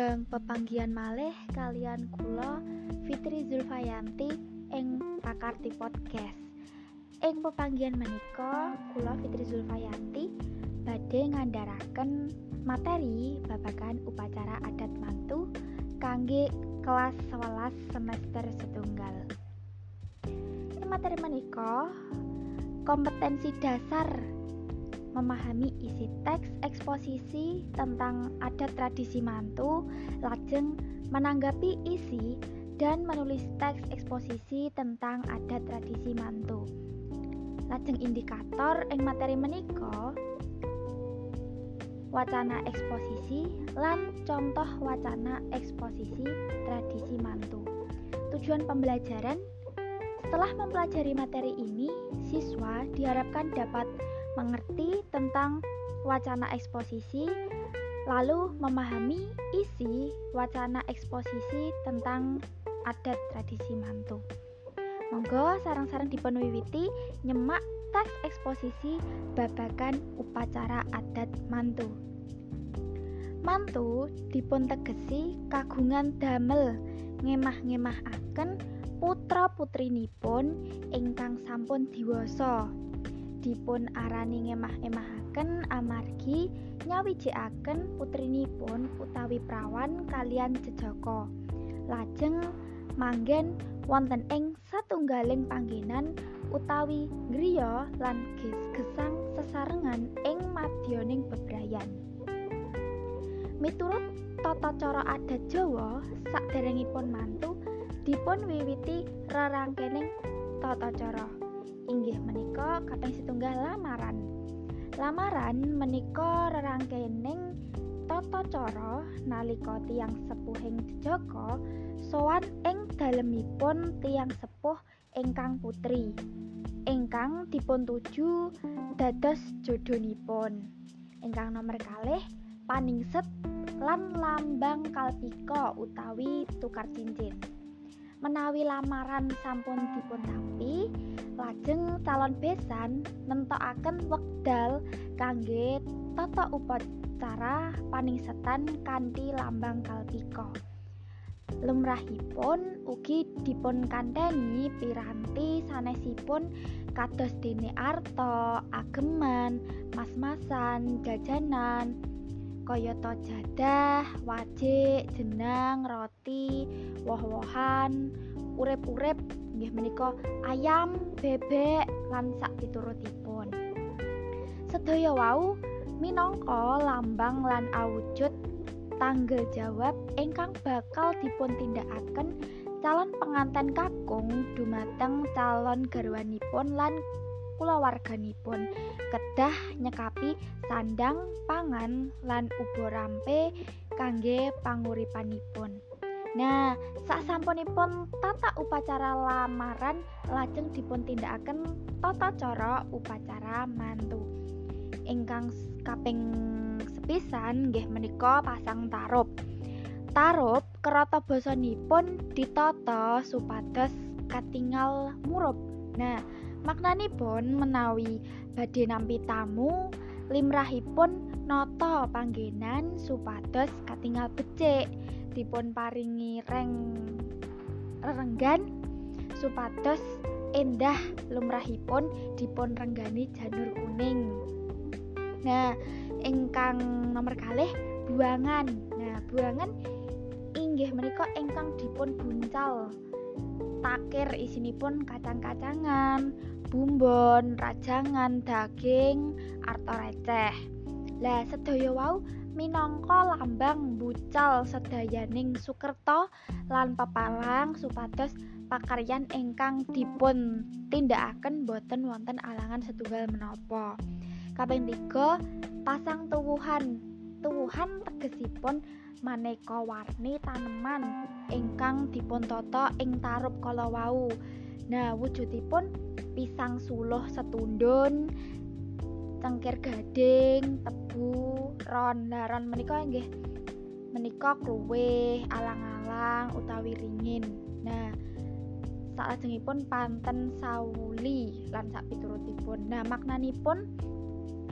sugeng pepanggian malih kalian kula Fitri Zulfayanti ing Pakarti Podcast. Ing pepanggian menika kula Fitri Zulfayanti badhe ngandharaken materi babagan upacara adat mantu kangge kelas 11 semester setunggal. Ing materi menika kompetensi dasar memahami isi teks eksposisi tentang adat tradisi mantu, lajeng menanggapi isi dan menulis teks eksposisi tentang adat tradisi mantu. Lajeng indikator ing materi menika wacana eksposisi lan contoh wacana eksposisi tradisi mantu. Tujuan pembelajaran setelah mempelajari materi ini, siswa diharapkan dapat mengerti tentang wacana eksposisi, lalu memahami isi wacana eksposisi tentang adat tradisi mantu. Monggo sarang-sarang dipenuhi nyemak teks eksposisi babagan upacara adat mantu. Mantu dipun tegesi kagungan damel ngemah-ngemah akan putra putrinipun ingkang sampun diwasa dipun arani ngemah-emahaken amargi nyawijikaken putrinipun utawi prawan kalian jejaka. Lajeng manggen wonten ing satunggaling panggenan utawi griya lan gesang sesarengan ing madyaning bebrayan. Miturut tata cara adat Jawa, saderengipun mantu dipun wiwiti rerangkening tata cara inggih menika kaping setunggal lamaran. Lamaran menika rerangkening tata cara nalika tiang sepuhing jejaka sowan ing dalemipun tiang sepuh ingkang putri ingkang dipun tuju dados jodhonipun. Ingkang nomor kalih paningset lan lambang kalpika utawi tukar cincin. Menawi lamaran sampun dipun tampi, lajeng calon besan nentokaken wekdal kangge tata upacara paningsetan kanthi lambang kalpika. Lumrahipun ugi dipun kanteni piranti sanesipun kados dene arta, ageman, mas-masan, jajanan, kayata jadah, wajik, jenang, roti, woh-wohan, urip-urip nggih menika ayam, bebek lan sak piturutipun. Sedaya wau minangka lambang lan awujud tanggal jawab ingkang bakal dipun tindakaken calon pengantin kakung dumateng calon garwanipun lan kulawarganipun kedah nyekapi sandang pangan lan ubo rampe kangge panguripanipun. Nah, sak sampunipun tata upacara lamaran lajeng dipun tindakaken tata cara upacara mantu. Ingkang kaping sepisan nggih menika pasang tarup. Tarup kerata basanipun ditata supados katingal murup. Nah, Maknanipun menawi badhe nampi tamu, limrahipun nata panggenan supados katingal becik dipun paringi reng renggan supados endah lumrahipun dipun renggani janur kuning. Nah, ingkang nomor kalih buangan. Nah, buangan inggih menika ingkang dipun buncal takir isinipun kacang-kacangan, bumbon, rajangan, daging, arto receh. Lah sedaya wau minangka lambang bucal sedayaning Sukerto lan pepalang supados pakaryan ingkang dipun tindakaken boten wonten alangan setunggal menapa. Kaping 3 pasang tuwuhan. Tuwuhan tegesipun maneka warni taneman ingkang dipuntata ing tarup kala wau. Nah, wujudipun pisang suluh setundun, cengkir gading, tebu, ron. Nah, ron menika nggih menika alang-alang utawi ringin. Nah, salajengipun panten sauli lan sak piturutipun. Nah, maknanipun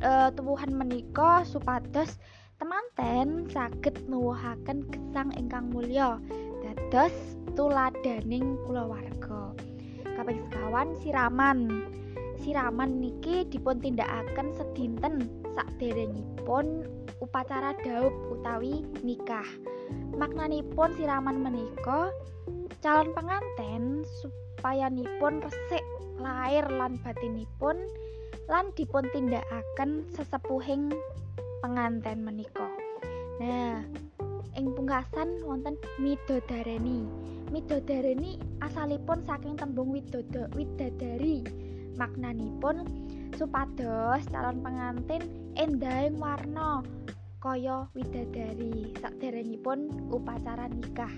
e, tuwuhan menika supados Temanten saged nuwuhaken gesang ingkang mulya dados tuladaning kulawarga. Kaping sekawan siraman. Siraman niki dipun tindakaken sedinten sakderengipun upacara daup utawi nikah. Maknanipun siraman menika calon penganten supaya nipun resik lahir lan batinipun lan dipun tindakaken sesepuhing penganten menika. Nah, ing pungkasan wonten midodareni. Midodareni asalipun saking tembung widodo widadari. Maknanipun supados calon pengantin endahing warna kaya widadari saderengipun upacara nikah.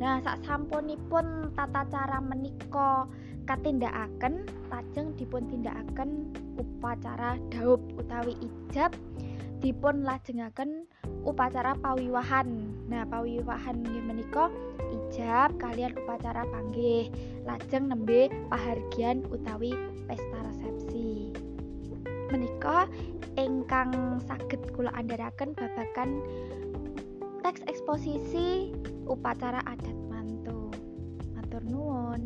Nah, sak sampunipun tata cara menika katindakaken lajeng dipun tindakaken upacara daup utawi ijab dipun lajengaken upacara pawiwahan. Nah, pawiwahan nggih menika ijab kalian upacara panggih, lajeng nembe pahargian utawi pesta resepsi. Menika ingkang saged kula andharaken babagan teks eksposisi upacara adat mantu. Matur nuwun.